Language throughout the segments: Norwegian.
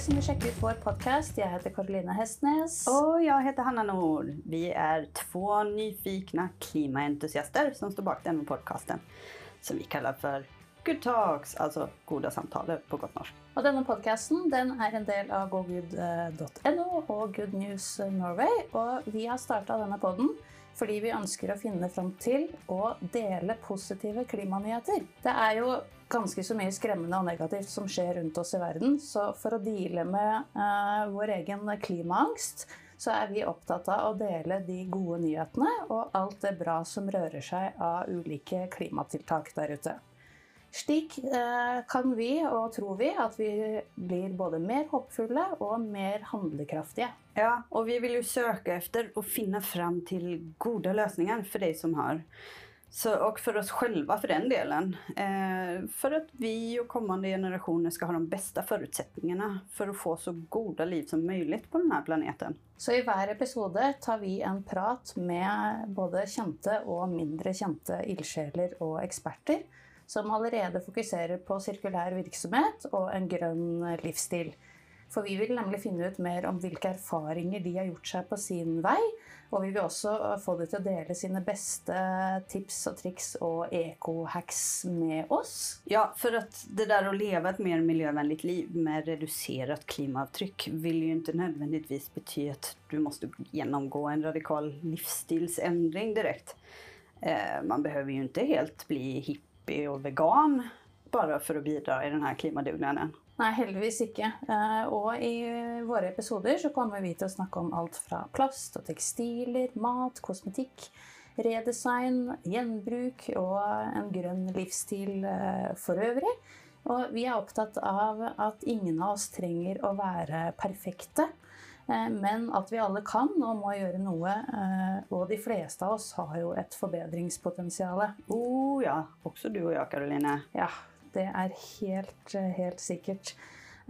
som vil sjekke ut vår podkast. Jeg heter Karoline Hestnes. Og jeg heter Hanna Nord. Vi er to nyfikne klimaentusiaster som står bak denne podcasten som vi kaller for Good Talks, altså gode samtaler på godt norsk. Og denne podkasten den er en del av gogood.no og Good News Norway. Og vi har starta denne poden fordi vi ønsker å finne fram til å dele positive klimanyheter. Det er jo ganske så mye skremmende og negativt som skjer rundt oss i verden. Så for å deale med eh, vår egen klimaangst, så er vi opptatt av å dele de gode nyhetene og alt det bra som rører seg av ulike klimatiltak der ute. Slik eh, kan vi, og tror vi, at vi blir både mer håpfulle og mer handlekraftige. Ja, og vi vil jo søke efter å finne fram til gode løsninger for de som har. Så, og for oss selv for den delen. Eh, for at vi og kommende generasjoner skal ha de beste forutsetningene for å få så gode liv som mulig på denne planeten. Så i hver episode tar vi en prat med både kjente og mindre kjente ildsjeler og eksperter som allerede fokuserer på sirkulær virksomhet og en grønn livsstil. For vi vil nemlig finne ut mer om hvilke erfaringer de har gjort seg på sin vei. Og vi vil også få dem til å dele sine beste tips og triks og eco-hacks med oss. Ja, for at det der å leve et mer miljøvennlig liv med redusert klimaavtrykk vil jo ikke nødvendigvis bety at du må gjennomgå en radikal livsstilsendring direkte. Eh, man behøver jo ikke helt bli hipp hippie og vegan bare for å bidra i denne klimadugnaden. Nei, heldigvis ikke. Eh, og i våre episoder så kommer vi til å snakke om alt fra plast og tekstiler, mat, kosmetikk, redesign, gjenbruk og en grønn livsstil eh, for øvrig. Og vi er opptatt av at ingen av oss trenger å være perfekte. Eh, men at vi alle kan og må gjøre noe. Og de fleste av oss har jo et forbedringspotensial. Oh ja. Også du og jeg, Karoline. Ja, det er helt, helt sikkert.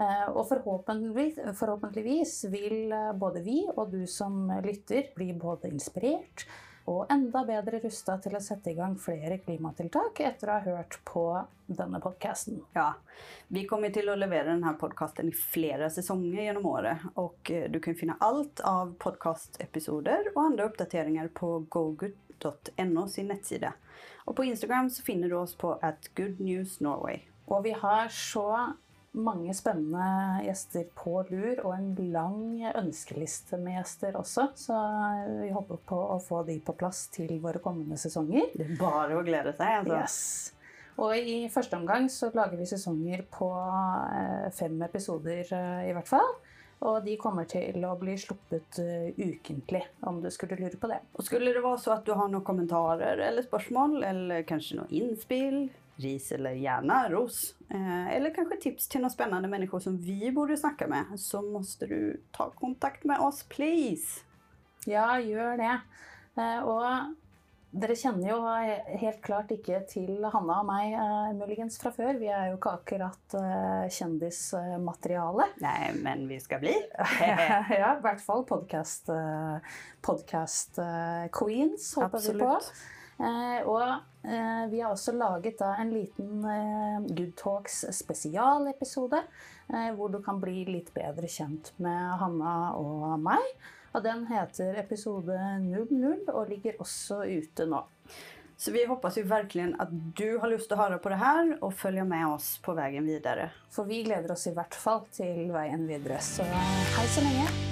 Eh, og forhåpentligvis, forhåpentligvis vil både vi og du som lytter bli både inspirert og enda bedre rusta til å sette i gang flere klimatiltak etter å ha hørt på denne podkasten. Ja, vi kommer til å levere denne podkasten i flere sesonger gjennom året. Og eh, du kan finne alt av podkastepisoder og andre oppdateringer på gogood.no sin nettside. Og på Instagram så finner du oss på at Good News Norway. Og vi har så mange spennende gjester på lur, og en lang ønskeliste med gjester også. Så vi håper på å få de på plass til våre kommende sesonger. Det er bare å glede seg. altså. Yes. Og i første omgang så lager vi sesonger på eh, fem episoder eh, i hvert fall. Og de kommer til å bli sluppet uh, ukentlig, om du skulle lure på det. Og Skulle det være så at du har noen kommentarer eller spørsmål, eller kanskje noen innspill, ris eller gjerne ros. Eh, eller kanskje tips til noen spennende mennesker som vi burde snakke med. Så må du ta kontakt med oss, please. Ja, gjør det. Eh, og dere kjenner jo helt klart ikke til Hanna og meg uh, muligens fra før. Vi er jo ikke akkurat uh, kjendismateriale. Nei, men vi skal bli. ja, i hvert fall podkast uh, podcast, queens, håper Absolutt. vi på. Og vi har også laget da en liten Good Talks spesialepisode, hvor du kan bli litt bedre kjent med Hanna og meg. Og den heter episode 00 og ligger også ute nå. Så vi håper jo virkelig at du har lyst til å høre på det her og følge med oss på veien videre. For vi gleder oss i hvert fall til veien videre. Så hei så lenge.